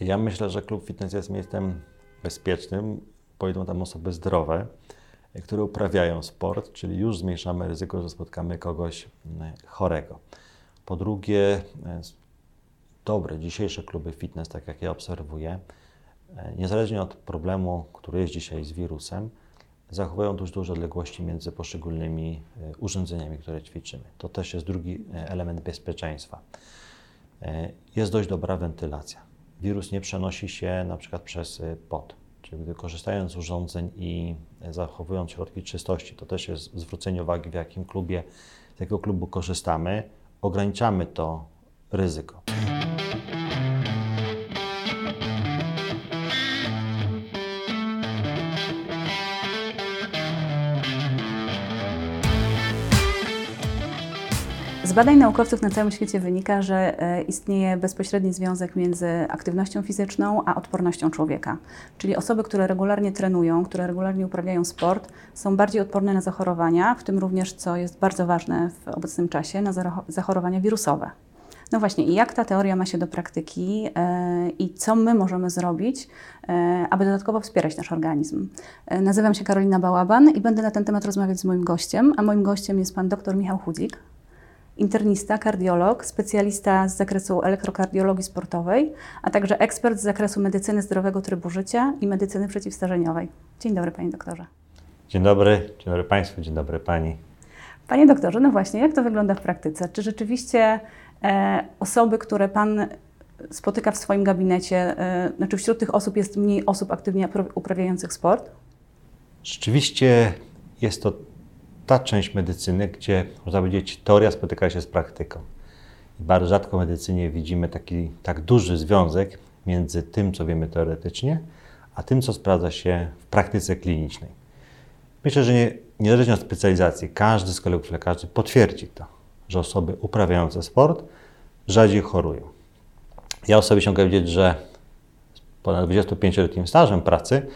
Ja myślę, że klub fitness jest miejscem bezpiecznym, pojedą tam osoby zdrowe, które uprawiają sport, czyli już zmniejszamy ryzyko, że spotkamy kogoś mm, chorego. Po drugie, e, dobre dzisiejsze kluby fitness, tak jak ja obserwuję, e, niezależnie od problemu, który jest dzisiaj z wirusem, zachowują dość duże odległości między poszczególnymi e, urządzeniami, które ćwiczymy. To też jest drugi element bezpieczeństwa. Jest dość dobra wentylacja. Wirus nie przenosi się na przykład przez pot. Czyli gdy korzystając z urządzeń i zachowując środki czystości, to też jest zwrócenie uwagi, w jakim klubie, z jakiego klubu korzystamy, ograniczamy to ryzyko. Badań naukowców na całym świecie wynika, że e, istnieje bezpośredni związek między aktywnością fizyczną a odpornością człowieka. Czyli osoby, które regularnie trenują, które regularnie uprawiają sport, są bardziej odporne na zachorowania, w tym również, co jest bardzo ważne w obecnym czasie, na zachorowania wirusowe. No właśnie, i jak ta teoria ma się do praktyki yy, i co my możemy zrobić, yy, aby dodatkowo wspierać nasz organizm? Nazywam się Karolina Bałaban i będę na ten temat rozmawiać z moim gościem, a moim gościem jest pan dr Michał Chudzik, internista, kardiolog, specjalista z zakresu elektrokardiologii sportowej, a także ekspert z zakresu medycyny zdrowego trybu życia i medycyny przeciwstarzeniowej. Dzień dobry, panie doktorze. Dzień dobry, dzień dobry państwu, dzień dobry pani. Panie doktorze, no właśnie, jak to wygląda w praktyce? Czy rzeczywiście e, osoby, które pan spotyka w swoim gabinecie, e, znaczy wśród tych osób jest mniej osób aktywnie uprawiających sport? Rzeczywiście jest to ta część medycyny, gdzie można powiedzieć, teoria spotyka się z praktyką. I bardzo rzadko w medycynie widzimy taki tak duży związek między tym, co wiemy teoretycznie, a tym, co sprawdza się w praktyce klinicznej. Myślę, że nie, niezależnie od specjalizacji, każdy z kolegów lekarzy potwierdzi to, że osoby uprawiające sport rzadziej chorują. Ja osobiście mogę powiedzieć, że ponad 25-letnim stażem pracy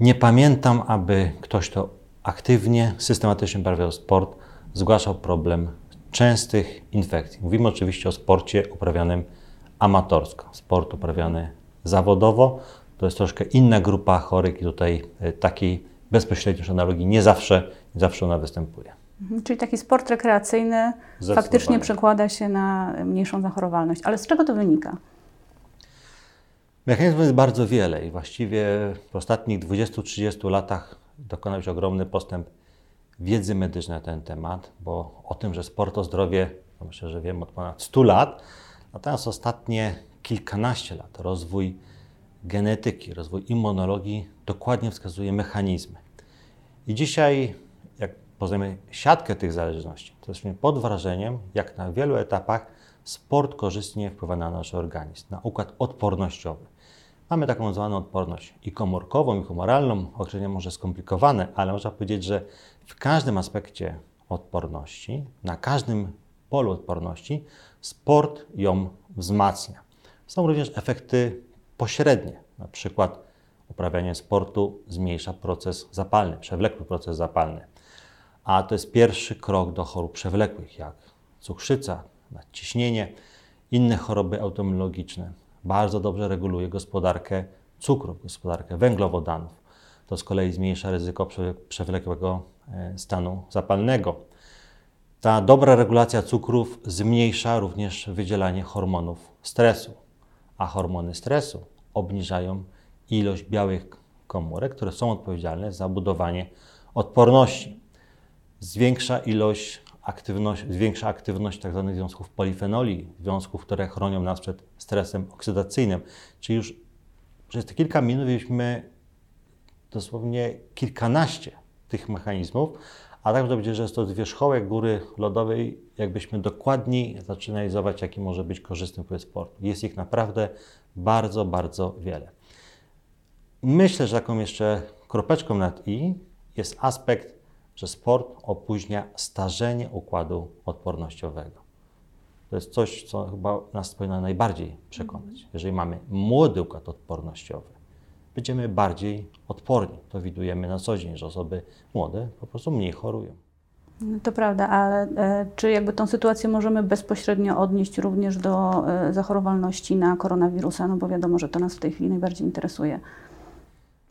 nie pamiętam, aby ktoś, kto aktywnie, systematycznie uprawiał sport, zgłaszał problem częstych infekcji. Mówimy oczywiście o sporcie uprawianym amatorsko. Sport uprawiany zawodowo to jest troszkę inna grupa chorych i tutaj e, takiej bezpośredniej analogii nie zawsze, nie zawsze ona występuje. Mhm, czyli taki sport rekreacyjny faktycznie przekłada się na mniejszą zachorowalność. Ale z czego to wynika? Mechanizmów jest bardzo wiele i właściwie w ostatnich 20-30 latach dokonał się ogromny postęp wiedzy medycznej na ten temat, bo o tym, że sport to zdrowie, to myślę, że wiem od ponad 100 lat, natomiast ostatnie kilkanaście lat rozwój genetyki, rozwój immunologii dokładnie wskazuje mechanizmy. I dzisiaj, jak poznajemy siatkę tych zależności, to jesteśmy pod wrażeniem, jak na wielu etapach sport korzystnie wpływa na nasz organizm, na układ odpornościowy. Mamy taką zwaną odporność i komórkową, i humoralną. Określenie może skomplikowane, ale można powiedzieć, że w każdym aspekcie odporności, na każdym polu odporności, sport ją wzmacnia. Są również efekty pośrednie, na przykład uprawianie sportu zmniejsza proces zapalny, przewlekły proces zapalny. A to jest pierwszy krok do chorób przewlekłych, jak cukrzyca, nadciśnienie, inne choroby autoimmunologiczne bardzo dobrze reguluje gospodarkę cukru, gospodarkę węglowodanów. To z kolei zmniejsza ryzyko przewlekłego e, stanu zapalnego. Ta dobra regulacja cukrów zmniejsza również wydzielanie hormonów stresu, a hormony stresu obniżają ilość białych komórek, które są odpowiedzialne za budowanie odporności. Zwiększa ilość aktywność, zwiększa aktywność tzw. Tak związków polifenoli, związków, które chronią nas przed stresem oksydacyjnym. Czyli już przez te kilka minut mieliśmy dosłownie kilkanaście tych mechanizmów, a tak będzie, że jest to wierzchołek góry lodowej, jakbyśmy dokładniej zaczynali analizować, jaki może być korzystny wpływ sportu. Jest ich naprawdę bardzo, bardzo wiele. Myślę, że taką jeszcze kropeczką nad i jest aspekt że sport opóźnia starzenie układu odpornościowego. To jest coś, co chyba nas powinno najbardziej przekonać. Mhm. Jeżeli mamy młody układ odpornościowy, będziemy bardziej odporni. To widujemy na co dzień, że osoby młode po prostu mniej chorują. No to prawda, ale e, czy jakby tą sytuację możemy bezpośrednio odnieść również do e, zachorowalności na koronawirusa? No bo wiadomo, że to nas w tej chwili najbardziej interesuje.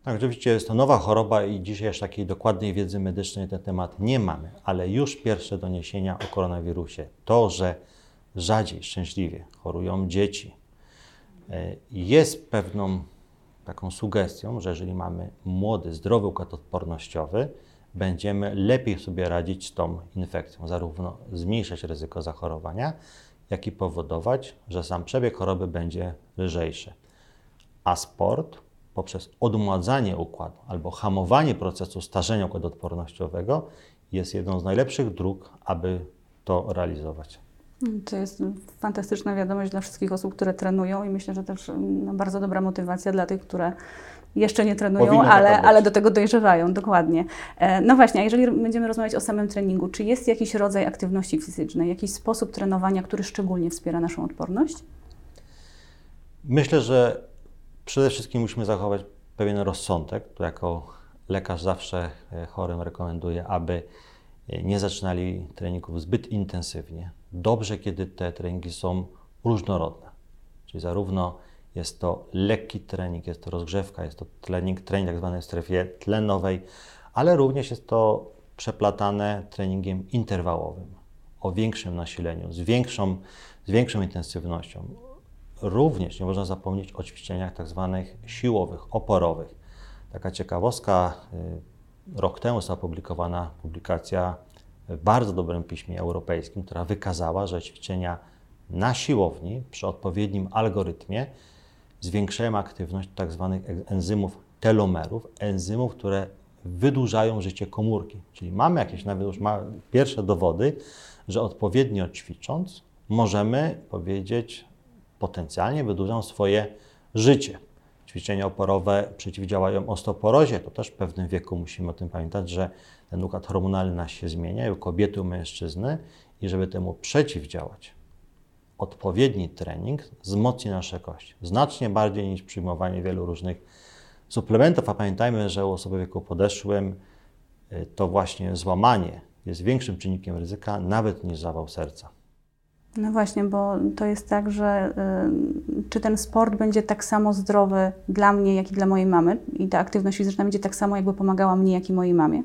Tak, oczywiście jest to nowa choroba i dzisiaj jeszcze takiej dokładnej wiedzy medycznej na ten temat nie mamy, ale już pierwsze doniesienia o koronawirusie, to, że rzadziej, szczęśliwie chorują dzieci, e, jest pewną taką sugestią, że jeżeli mamy młody, zdrowy układ odpornościowy, będziemy lepiej sobie radzić z tą infekcją, zarówno zmniejszać ryzyko zachorowania, jak i powodować, że sam przebieg choroby będzie lżejszy. A sport poprzez odmładzanie układu albo hamowanie procesu starzenia układu odpornościowego jest jedną z najlepszych dróg, aby to realizować. To jest fantastyczna wiadomość dla wszystkich osób, które trenują i myślę, że też no, bardzo dobra motywacja dla tych, które jeszcze nie trenują, ale, ale do tego dojrzewają, dokładnie. E, no właśnie, a jeżeli będziemy rozmawiać o samym treningu, czy jest jakiś rodzaj aktywności fizycznej, jakiś sposób trenowania, który szczególnie wspiera naszą odporność? Myślę, że przede wszystkim musimy zachować pewien rozsądek. Jako lekarz zawsze e, chorym rekomenduję, aby e, nie zaczynali treningów zbyt intensywnie. Dobrze, kiedy te treningi są różnorodne, czyli zarówno jest to lekki trening, jest to rozgrzewka, jest to trening, trening tak zwany w strefie tlenowej, ale również jest to przeplatane treningiem interwałowym o większym nasileniu, z większą, z większą intensywnością. Również nie można zapomnieć o ćwiczeniach tak zwanych siłowych, oporowych. Taka ciekawostka, y, rok temu została opublikowana publikacja w bardzo dobrym piśmie europejskim, która wykazała, że ćwiczenia na siłowni przy odpowiednim algorytmie zwiększają aktywność tzw. Tak enzymów telomerów, enzymów, które wydłużają życie komórki. Czyli mamy jakieś nawet już pierwsze dowody, że odpowiednio ćwicząc możemy powiedzieć potencjalnie wydłużą swoje życie. Ćwiczenia oporowe przeciwdziałają osteoporozie, to też w pewnym wieku musimy o tym pamiętać, że ten układ hormonalny nas się zmienia, u kobiety, u mężczyzny i żeby temu przeciwdziałać, odpowiedni trening wzmocni nasze kości. Znacznie bardziej niż przyjmowanie wielu różnych suplementów. A pamiętajmy, że u osoby w wieku podeszłym y, to właśnie złamanie jest większym czynnikiem ryzyka nawet niż zawał serca. No właśnie, bo to jest tak, że y, czy ten sport będzie tak samo zdrowy dla mnie, jak i dla mojej mamy i ta aktywność fizyczna będzie tak samo jakby pomagała mnie, jak i mojej mamie?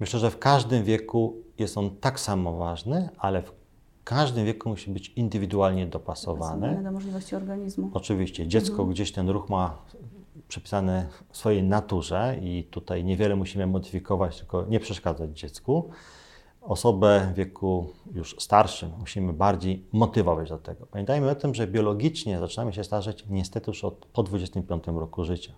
Myślę, że w każdym wieku jest on tak samo ważny, ale w każdym wieku musi być indywidualnie dopasowany. do możliwości organizmu. Oczywiście. Dziecko mhm. gdzieś ten ruch ma przypisany w swojej naturze i tutaj niewiele musimy modyfikować, tylko nie przeszkadzać dziecku. Osobę w wieku już starszym musimy bardziej motywować do tego. Pamiętajmy o tym, że biologicznie zaczynamy się starzeć niestety już od, po 25 roku życia.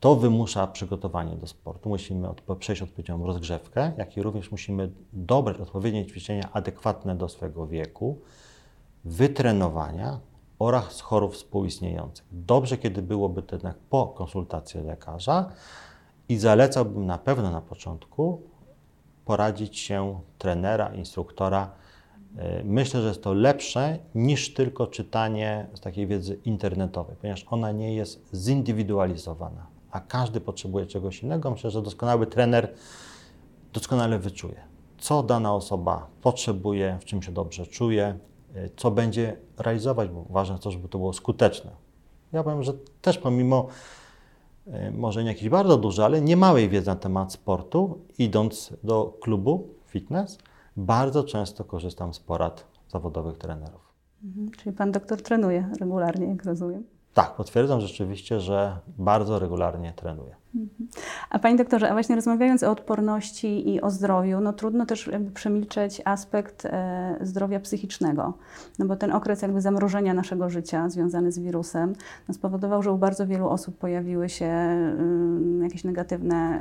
To wymusza przygotowanie do sportu. Musimy przejść odpowiednią rozgrzewkę, jak i również musimy dobrać odpowiednie ćwiczenia adekwatne do swego wieku, wytrenowania oraz chorób współistniejących. Dobrze, kiedy byłoby to jednak po konsultacji lekarza i zalecałbym na pewno na początku poradzić się trenera, instruktora. E, myślę, że jest to lepsze niż tylko czytanie z takiej wiedzy internetowej, ponieważ ona nie jest zindywidualizowana a każdy potrzebuje czegoś innego, myślę, że doskonały trener doskonale wyczuje, co dana osoba potrzebuje, w czym się dobrze czuje, y, co będzie realizować, bo ważne to, żeby to było skuteczne. Ja powiem, że też pomimo y, może nie jakiś bardzo duży, ale nie małej wiedzy na temat sportu, idąc do klubu fitness, bardzo często korzystam z porad zawodowych trenerów. Mhm, czyli pan doktor trenuje regularnie, jak rozumiem. Tak, potwierdzam rzeczywiście, że bardzo regularnie trenuję. A Panie doktorze, a właśnie rozmawiając o odporności i o zdrowiu, no trudno też jakby przemilczeć aspekt e, zdrowia psychicznego, no bo ten okres jakby zamrożenia naszego życia związany z wirusem no spowodował, że u bardzo wielu osób pojawiły się y, jakieś negatywne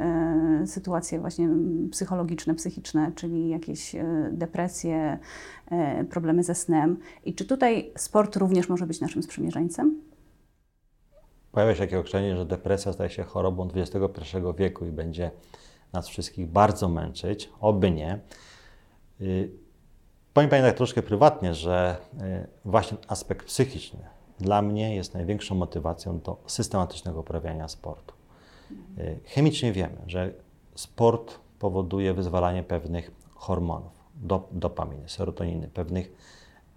y, sytuacje właśnie psychologiczne, psychiczne, czyli jakieś y, depresje, problemy ze snem. I czy tutaj sport również może być naszym sprzymierzeńcem? Pojawia się takie określenie, że depresja staje się chorobą XXI wieku i będzie nas wszystkich bardzo męczyć, oby nie. Y, powiem Pani tak troszkę prywatnie, że y, właśnie aspekt psychiczny dla mnie jest największą motywacją do systematycznego uprawiania sportu. Y, chemicznie wiemy, że sport powoduje wyzwalanie pewnych hormonów, do, dopaminy, serotoniny, pewnych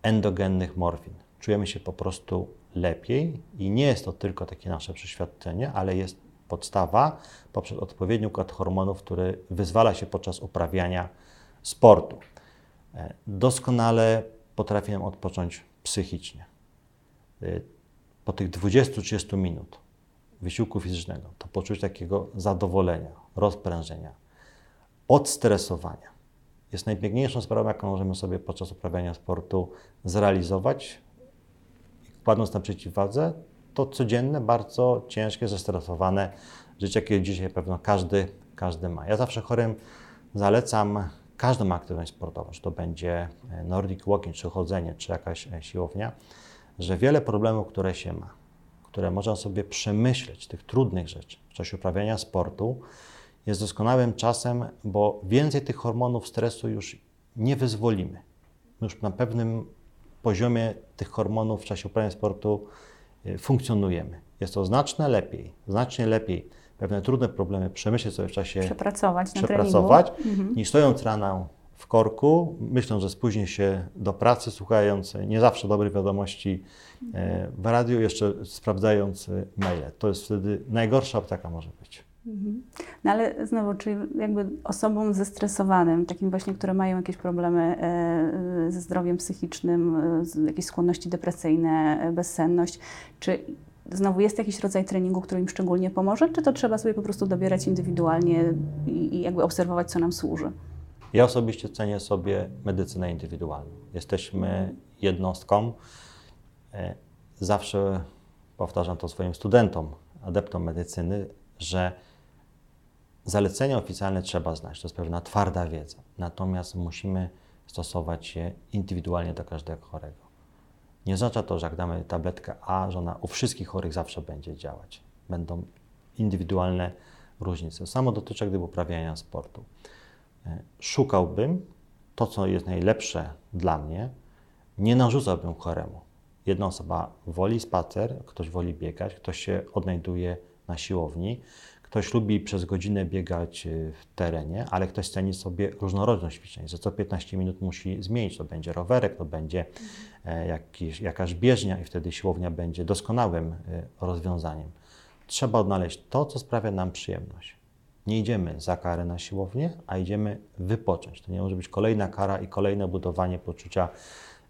endogennych morfin. Czujemy się po prostu lepiej i nie jest to tylko takie nasze przeświadczenie, ale jest podstawa poprzez odpowiedni układ hormonów, który wyzwala się podczas uprawiania sportu. E, doskonale potrafi nam odpocząć psychicznie. E, po tych 20-30 minut wysiłku fizycznego to poczuć takiego zadowolenia, rozprężenia, odstresowania jest najpiękniejszą sprawą, jaką możemy sobie podczas uprawiania sportu zrealizować. Kładąc na przeciwwadze to codzienne, bardzo ciężkie, zestresowane życie, jakie dzisiaj pewno każdy, każdy ma. Ja zawsze chorym zalecam każdą aktywność sportową, czy to będzie e, Nordic Walking, czy chodzenie, czy jakaś e, siłownia, że wiele problemów, które się ma, które można sobie przemyśleć, tych trudnych rzeczy w czasie uprawiania sportu, jest doskonałym czasem, bo więcej tych hormonów stresu już nie wyzwolimy. Już na pewnym poziomie tych hormonów w czasie uprawiania sportu e, funkcjonujemy. Jest to znacznie lepiej, znacznie lepiej pewne trudne problemy przemyśleć sobie w czasie przepracować, przepracować mhm. niż stojąc rano w korku, myśląc, że spóźni się do pracy, słuchając nie zawsze dobrych wiadomości e, w radiu, jeszcze sprawdzając maile. To jest wtedy najgorsza apteka może być. Mhm. No ale znowu, czyli jakby osobom zestresowanym, takim właśnie, które mają jakieś problemy e, ze zdrowiem psychicznym, jakieś skłonności depresyjne, bezsenność, czy znowu jest jakiś rodzaj treningu, który im szczególnie pomoże, czy to trzeba sobie po prostu dobierać indywidualnie i, jakby obserwować, co nam służy? Ja osobiście cenię sobie medycynę indywidualną. Jesteśmy jednostką. E, zawsze powtarzam to swoim studentom, adeptom medycyny, że zalecenia oficjalne trzeba znać. To jest pewna twarda wiedza. Natomiast musimy stosować się indywidualnie do każdego chorego. Nie oznacza to, że jak damy tabletkę A, że ona u wszystkich chorych zawsze będzie działać. Będą indywidualne różnice. Samo dotyczy gdyby uprawiania sportu. E, szukałbym to, co jest najlepsze dla mnie, nie narzucałbym choremu. Jedna osoba woli spacer, ktoś woli biegać, ktoś się odnajduje na siłowni, ktoś lubi przez godzinę biegać e, w terenie, ale ktoś ceni sobie różnorodność ćwiczeń, że co 15 minut musi zmienić. To będzie rowerek, to będzie e, jakiś, jakaś bieżnia i wtedy siłownia będzie doskonałym rozwiązaniem. Trzeba odnaleźć to, co sprawia nam przyjemność. Nie idziemy za karę na siłownię, a idziemy wypocząć. To nie może być kolejna kara i kolejne budowanie poczucia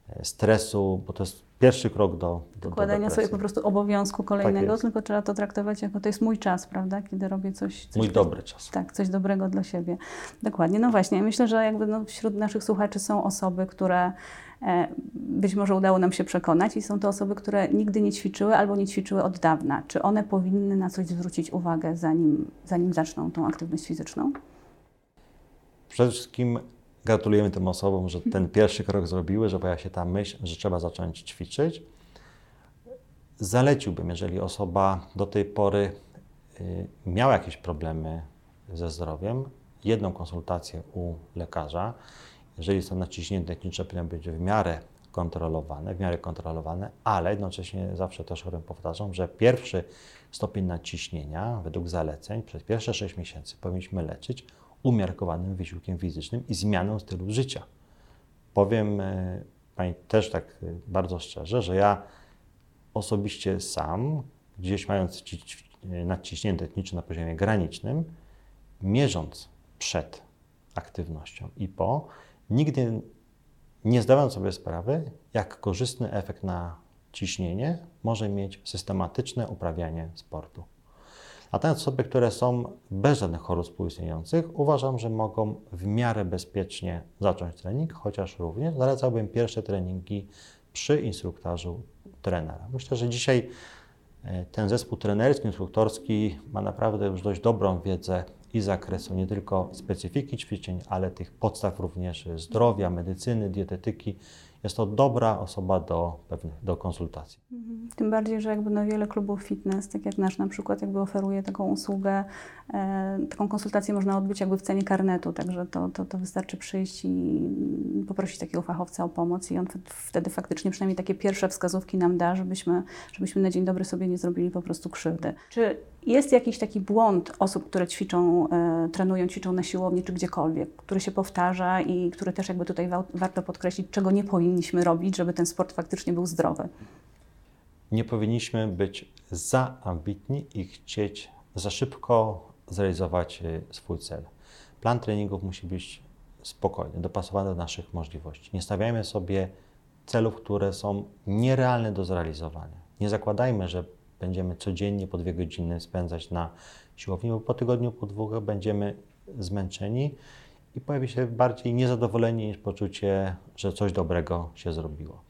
e, stresu, bo to jest pierwszy krok do, do Dokładania sobie po prostu obowiązku kolejnego, tak tylko trzeba to traktować jako to jest mój czas, prawda? Kiedy robię coś. coś mój dobry czas. Tak, coś dobrego dla siebie. Dokładnie. No właśnie, myślę, że jakby no wśród naszych słuchaczy są osoby, które E, być może udało nam się przekonać i są to osoby, które nigdy nie ćwiczyły albo nie ćwiczyły od dawna. Czy one powinny na coś zwrócić uwagę, zanim, zanim zaczną tą aktywność fizyczną? Przede wszystkim gratulujemy tym osobom, że ten pierwszy krok zrobiły, że pojawia się ta myśl, że trzeba zacząć ćwiczyć. Zaleciłbym, jeżeli osoba do tej pory y, miała jakieś problemy ze zdrowiem, jedną konsultację u lekarza jeżeli są naciśnięte tętnicze, powinno być w miarę kontrolowane, w miarę kontrolowane, ale jednocześnie zawsze też chorym powtarzam, że pierwszy stopień naciśnienia według zaleceń przez pierwsze 6 miesięcy powinniśmy leczyć umiarkowanym wysiłkiem fizycznym i zmianą stylu życia. Powiem e, Pani też tak e, bardzo szczerze, że ja osobiście sam, gdzieś mając e, nadciśnięte tętnicze na poziomie granicznym, mierząc przed aktywnością i po, nigdy nie zdawałem sobie sprawy, jak korzystny efekt na ciśnienie może mieć systematyczne uprawianie sportu. A te osoby, które są bez żadnych chorób współistniejących, uważam, że mogą w miarę bezpiecznie zacząć trening, chociaż również zalecałbym pierwsze treningi przy instruktorzu trenera. Myślę, że dzisiaj e, ten zespół trenerski, instruktorski ma naprawdę już dość dobrą wiedzę i zakresu nie tylko specyfiki ćwiczeń, ale tych podstaw również zdrowia, medycyny, dietetyki. Jest to dobra osoba do pewnych, do konsultacji. Mhm. Tym bardziej, że jakby no wiele klubów fitness, tak jak nasz na przykład, jakby oferuje taką usługę, e, taką konsultację można odbyć jakby w cenie karnetu, także to, to, to wystarczy przyjść i poprosić takiego fachowca o pomoc i on wtedy faktycznie przynajmniej takie pierwsze wskazówki nam da, żebyśmy, żebyśmy na dzień dobry sobie nie zrobili po prostu krzywdy. Czy jest jakiś taki błąd osób, które ćwiczą, e, trenują, ćwiczą na siłowni czy gdziekolwiek, który się powtarza i który też jakby tutaj wa- warto podkreślić, czego nie powinniśmy robić, żeby ten sport faktycznie był zdrowy. Nie powinniśmy być za ambitni i chcieć za szybko zrealizować e, swój cel. Plan treningów musi być spokojny, dopasowany do naszych możliwości. Nie stawiajmy sobie celów, które są nierealne do zrealizowania. Nie zakładajmy, że będziemy codziennie po dwie godziny spędzać na siłowni, bo po tygodniu, po dwóch będziemy zmęczeni i pojawi się bardziej niezadowolenie niż poczucie, że coś dobrego się zrobiło.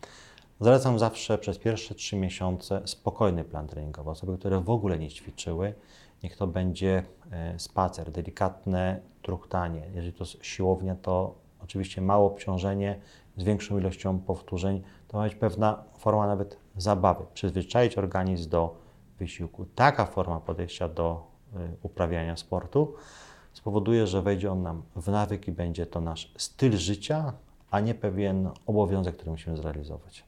Zalecam zawsze przez pierwsze trzy miesiące spokojny plan treningowy. Osoby, które w ogóle nie ćwiczyły, niech to będzie e, spacer, delikatne truchtanie. Jeżeli to siłownia, to oczywiście małe obciążenie z większą ilością powtórzeń. To ma być pewna forma nawet zabawy, przyzwyczaić organizm do wysiłku. Taka forma podejścia do y, uprawiania sportu spowoduje, że wejdzie on nam w nawyk i będzie to nasz styl życia, a nie pewien obowiązek, który musimy zrealizować.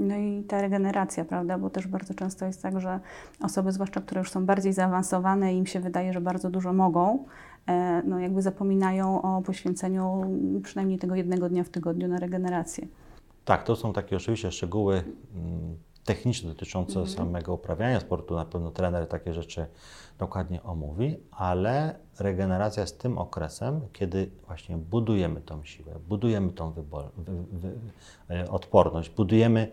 No i ta regeneracja, prawda? Bo też bardzo często jest tak, że osoby, zwłaszcza które już są bardziej zaawansowane im się wydaje, że bardzo dużo mogą, e, no jakby zapominają o poświęceniu przynajmniej tego jednego dnia w tygodniu na regenerację. Tak, to są takie oczywiście szczegóły mm, techniczne dotyczące mhm. samego uprawiania sportu. Na pewno trener takie rzeczy dokładnie omówi, ale regeneracja jest tym okresem, kiedy właśnie budujemy tą siłę, budujemy tą e, odporność, budujemy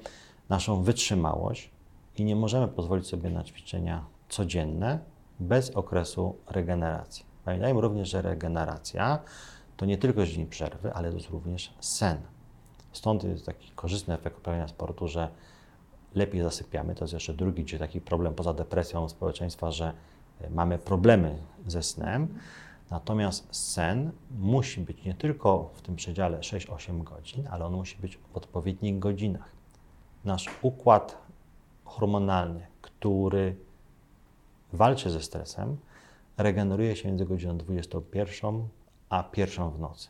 naszą wytrzymałość i nie możemy pozwolić sobie na ćwiczenia codzienne bez okresu regeneracji. Pamiętajmy również, że regeneracja to nie tylko dzień przerwy, ale to jest również sen. Stąd jest taki korzystny efekt uprawiania sportu, że lepiej zasypiamy. To jest jeszcze drugi taki problem poza depresją społeczeństwa, że e, mamy problemy ze snem. Natomiast sen musi być nie tylko w tym przedziale 6-8 godzin, ale on musi być w odpowiednich godzinach. Nasz układ hormonalny, który walczy ze stresem, regeneruje się między godziną 21 a 1 w nocy.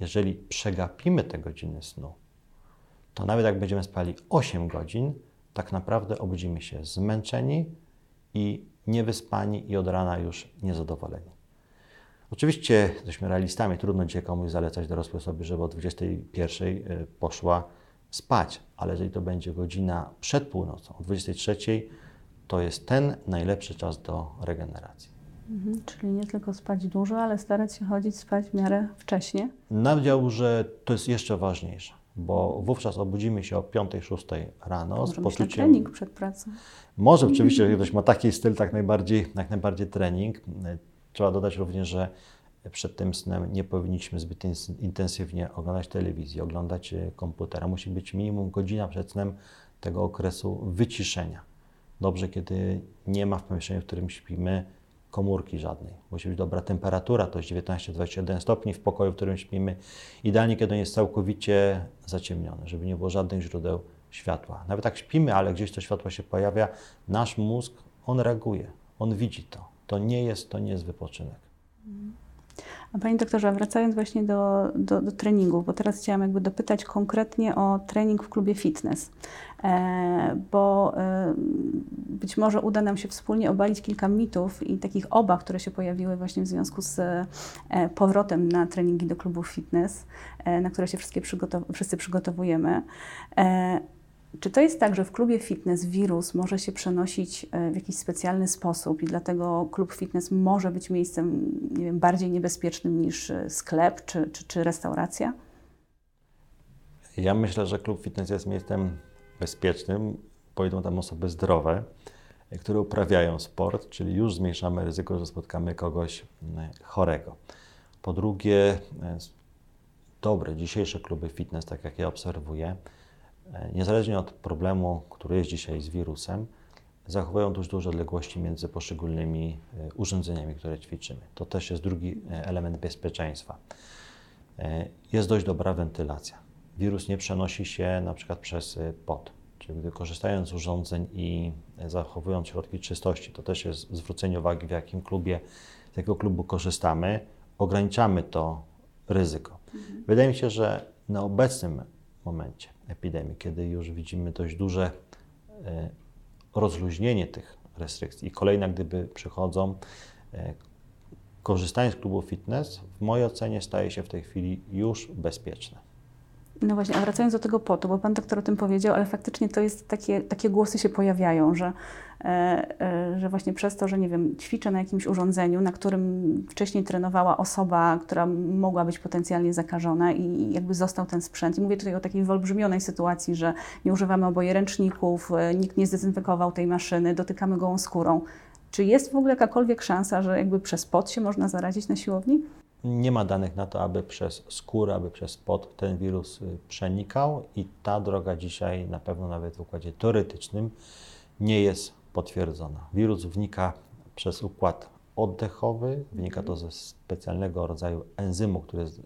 Jeżeli przegapimy te godziny snu, to nawet jak będziemy spali 8 godzin, tak naprawdę obudzimy się zmęczeni i niewyspani i od rana już niezadowoleni. Oczywiście jesteśmy realistami, trudno dzisiaj komuś zalecać dorosłej osobie, żeby o 21 y, poszła spać, ale jeżeli to będzie godzina przed północą, o 23, to jest ten najlepszy czas do regeneracji. Mhm, czyli nie tylko spać dużo, ale starać się chodzić spać w miarę wcześnie. Nawiedział, że to jest jeszcze ważniejsze bo wówczas obudzimy się o 5-6 rano Może z poczuciem... trening przed pracą. Może oczywiście, jeżeli ktoś ma taki styl, tak najbardziej, jak najbardziej trening. Trzeba dodać również, że przed tym snem nie powinniśmy zbyt intensywnie oglądać telewizji, oglądać e, komputera. Musi być minimum godzina przed snem tego okresu wyciszenia. Dobrze, kiedy nie ma w pomieszczeniu, w którym śpimy, komórki żadnej. Musi być dobra temperatura, to jest 19-21 stopni w pokoju, w którym śpimy. Idealnie, kiedy on jest całkowicie zaciemniony, żeby nie było żadnych źródeł światła. Nawet tak śpimy, ale gdzieś to światło się pojawia, nasz mózg, on reaguje, on widzi to. To nie jest, to nie jest wypoczynek. A Panie doktorze, wracając właśnie do, do, do treningów, bo teraz chciałam jakby dopytać konkretnie o trening w klubie fitness, e, bo e, być może uda nam się wspólnie obalić kilka mitów i takich obaw, które się pojawiły właśnie w związku z e, powrotem na treningi do klubów fitness, na które się wszystkie przygotow wszyscy przygotowujemy. E, czy to jest tak, że w klubie fitness wirus może się przenosić e, w jakiś specjalny sposób i dlatego klub fitness może być miejscem nie wiem, bardziej niebezpiecznym niż e, sklep czy, czy, czy restauracja? Ja myślę, że klub fitness jest miejscem bezpiecznym. Pojedą tam osoby zdrowe, e, które uprawiają sport, czyli już zmniejszamy ryzyko, że spotkamy kogoś chorego. Po drugie, dobre dzisiejsze kluby fitness, tak jak ja obserwuję, E, niezależnie od problemu, który jest dzisiaj z wirusem, zachowują dość duże odległości między poszczególnymi e, urządzeniami, które ćwiczymy. To też jest drugi e, element bezpieczeństwa. Jest dość dobra wentylacja. Wirus nie przenosi się na przykład przez pot. Czyli gdy korzystając z urządzeń i zachowując środki czystości, to też jest zwrócenie uwagi, w jakim klubie, z jakiego klubu korzystamy, ograniczamy to ryzyko. Mhm. Wydaje mi się, że na obecnym momencie epidemii, kiedy już widzimy dość duże e, rozluźnienie tych restrykcji. I kolejne, gdyby przychodzą, e, korzystanie z klubu fitness w mojej ocenie staje się w tej chwili już bezpieczne. No właśnie, a wracając do tego potu, bo Pan doktor o tym powiedział, ale faktycznie to jest takie, takie głosy się pojawiają, że, e, e, że właśnie przez to, że nie wiem, ćwiczę na jakimś urządzeniu, na którym wcześniej trenowała osoba, która mogła być potencjalnie zakażona i jakby został ten sprzęt. I mówię tutaj o takiej wyolbrzymionej sytuacji, że nie używamy oboje ręczników, e, nikt nie zdezynfekował tej maszyny, dotykamy gołą skórą. Czy jest w ogóle jakakolwiek szansa, że jakby przez pot się można zarazić na siłowni? Nie ma danych na to, aby przez skórę, aby przez pot ten wirus y, przenikał i ta droga dzisiaj na pewno nawet w układzie teoretycznym nie jest potwierdzona. Wirus wnika przez układ oddechowy, wynika to ze specjalnego rodzaju enzymu, który jest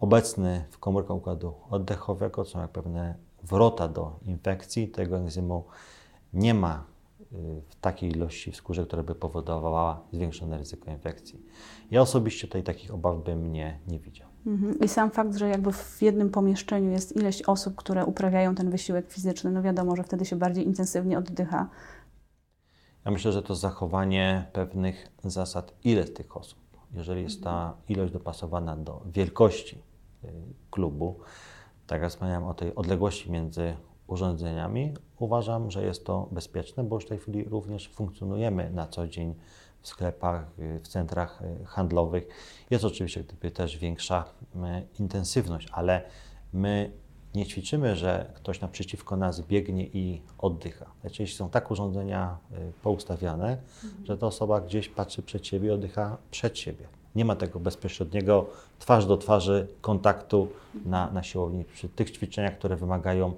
obecny w komórkach układu oddechowego, są jak pewne wrota do infekcji. Tego enzymu nie ma w takiej ilości w skórze, która by powodowała zwiększone ryzyko infekcji. Ja osobiście tutaj takich obaw bym nie, nie widział. Mhm. I sam fakt, że jakby w jednym pomieszczeniu jest ileś osób, które uprawiają ten wysiłek fizyczny, no wiadomo, że wtedy się bardziej intensywnie oddycha. Ja myślę, że to zachowanie pewnych zasad, ile tych osób. Jeżeli jest ta ilość dopasowana do wielkości y, klubu, tak jak wspomniałem o tej odległości między urządzeniami, uważam, że jest to bezpieczne, bo już w tej chwili również funkcjonujemy na co dzień w sklepach, w centrach e, handlowych. Jest oczywiście gdyby też większa intensywność, ale my nie ćwiczymy, że ktoś naprzeciwko nas biegnie i oddycha. Najczęściej są tak urządzenia e, poustawiane, mhm. że ta osoba gdzieś patrzy przed siebie i oddycha przed siebie. Nie ma tego bezpośredniego twarz do twarzy kontaktu na, na siłowni przy tych ćwiczeniach, które wymagają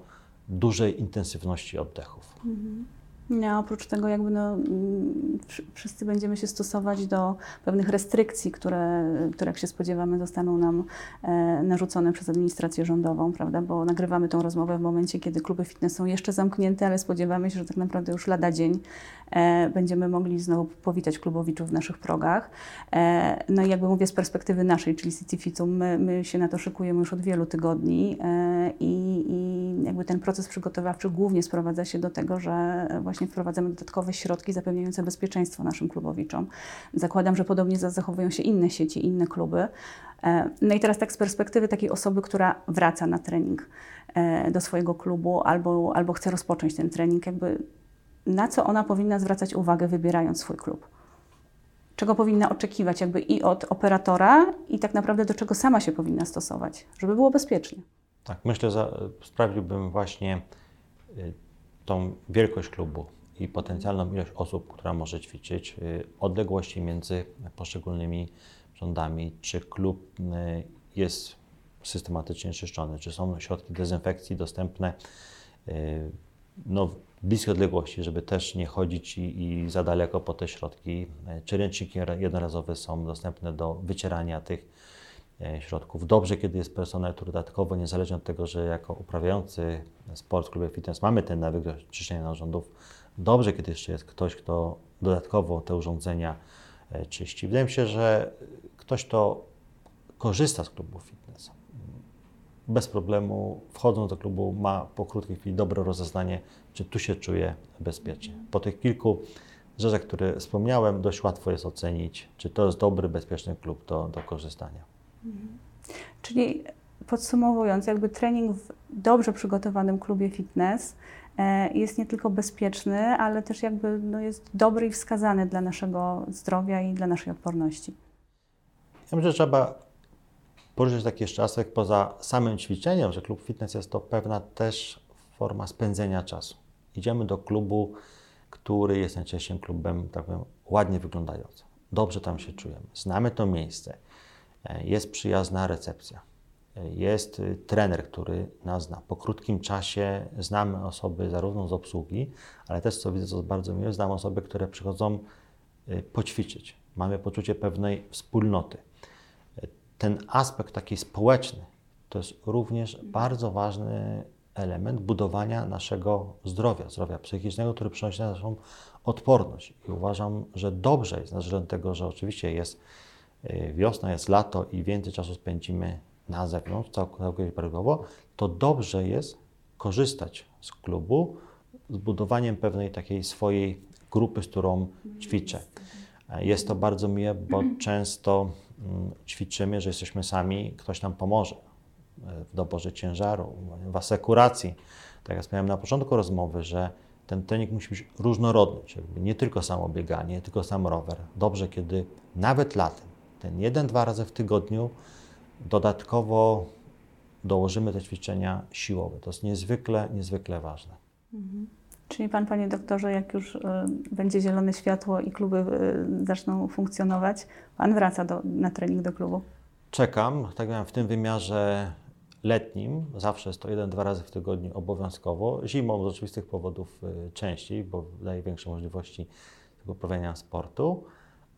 dużej intensywności oddechów. Mhm. Nie, oprócz tego jakby no, mm, wszyscy będziemy się stosować do pewnych restrykcji, które, które jak się spodziewamy zostaną nam e, narzucone przez administrację rządową, prawda, bo nagrywamy tą rozmowę w momencie, kiedy kluby fitness są jeszcze zamknięte, ale spodziewamy się, że tak naprawdę już lada dzień e, będziemy mogli znowu powitać klubowiczów w naszych progach. E, no i jakby mówię z perspektywy naszej, czyli City Fitu, my, my się na to szykujemy już od wielu tygodni e, i, jakby ten proces przygotowawczy głównie sprowadza się do tego, że właśnie właśnie wprowadzamy dodatkowe środki zapewniające bezpieczeństwo naszym klubowiczom. Zakładam, że podobnie zachowują się inne sieci, inne kluby. E, no i teraz tak z perspektywy takiej osoby, która wraca na trening e, do swojego klubu albo, albo chce rozpocząć ten trening, jakby na co ona powinna zwracać uwagę, wybierając swój klub? Czego powinna oczekiwać jakby i od operatora, i tak naprawdę do czego sama się powinna stosować, żeby było bezpiecznie? Tak, myślę, że sprawdziłbym właśnie y, tą wielkość klubu i potencjalną ilość osób, która może ćwiczyć, y, odległości między poszczególnymi rządami, czy klub y, jest systematycznie czyszczony, czy są środki dezynfekcji dostępne? No, w bliskiej odległości, żeby też nie chodzić i, i za daleko po te środki, czy ręczniki jednorazowe są dostępne do wycierania tych środków. Dobrze, kiedy jest personel, który dodatkowo, niezależnie od tego, że jako uprawiający sport w klubie fitness mamy ten nawyk do czyszczenia narządów, dobrze, kiedy jeszcze jest ktoś, kto dodatkowo te urządzenia e, czyści. Wydaje mi się, że ktoś, kto korzysta z klubu fitness, bez problemu wchodząc do klubu ma po krótkiej chwili dobre rozeznanie, czy tu się czuje bezpiecznie. Po tych kilku rzeczach, które wspomniałem, dość łatwo jest ocenić, czy to jest dobry, bezpieczny klub do, do korzystania. Czyli podsumowując, jakby trening w dobrze przygotowanym klubie fitness e, jest nie tylko bezpieczny, ale też jakby no jest dobry i wskazany dla naszego zdrowia i dla naszej odporności. Ja myślę, że trzeba poruszyć taki jeszcze aspekt poza samym ćwiczeniem, że klub fitness jest to pewna też forma spędzenia czasu. Idziemy do klubu, który jest najczęściej klubem, tak powiem, ładnie wyglądającym. Dobrze tam się czujemy. Znamy to miejsce jest przyjazna recepcja. Jest trener, który nas zna. Po krótkim czasie znamy osoby zarówno z obsługi, ale też, co widzę, co jest bardzo miłe, znam osoby, które przychodzą y, poćwiczyć. Mamy poczucie pewnej wspólnoty. Ten aspekt taki społeczny to jest również bardzo ważny element budowania naszego zdrowia, zdrowia psychicznego, który przynosi naszą odporność. I uważam, że dobrze jest, na tego, że oczywiście jest Y, wiosna, jest lato i więcej czasu spędzimy na zewnątrz, całkowicie prawidłowo, to dobrze jest korzystać z klubu z budowaniem pewnej takiej swojej grupy, z którą ćwiczę. Jest to bardzo miłe, bo często mm, ćwiczymy, że jesteśmy sami, ktoś nam pomoże e, w doborze ciężaru, w asekuracji. Tak jak wspomniałem na początku rozmowy, że ten trening musi być różnorodny, czyli nie tylko samo bieganie, nie tylko sam rower. Dobrze, kiedy nawet latem, ten jeden, dwa razy w tygodniu dodatkowo dołożymy te ćwiczenia siłowe. To jest niezwykle, niezwykle ważne. Czyli Pan, Panie Doktorze, jak już y, będzie zielone światło i kluby y, zaczną funkcjonować, Pan wraca do, na trening do klubu? Czekam, tak jak w tym wymiarze letnim, zawsze jest to jeden, dwa razy w tygodniu obowiązkowo. Zimą z oczywistych powodów y, częściej, bo daje większe możliwości tego uprawiania sportu,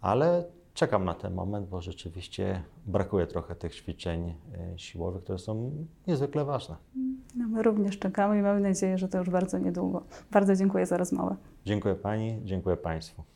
ale czekam na ten moment, bo rzeczywiście brakuje trochę tych ćwiczeń y, siłowych, które są niezwykle ważne. No, my również czekamy i mamy nadzieję, że to już bardzo niedługo. Bardzo dziękuję za rozmowę. Dziękuję Pani, dziękuję Państwu.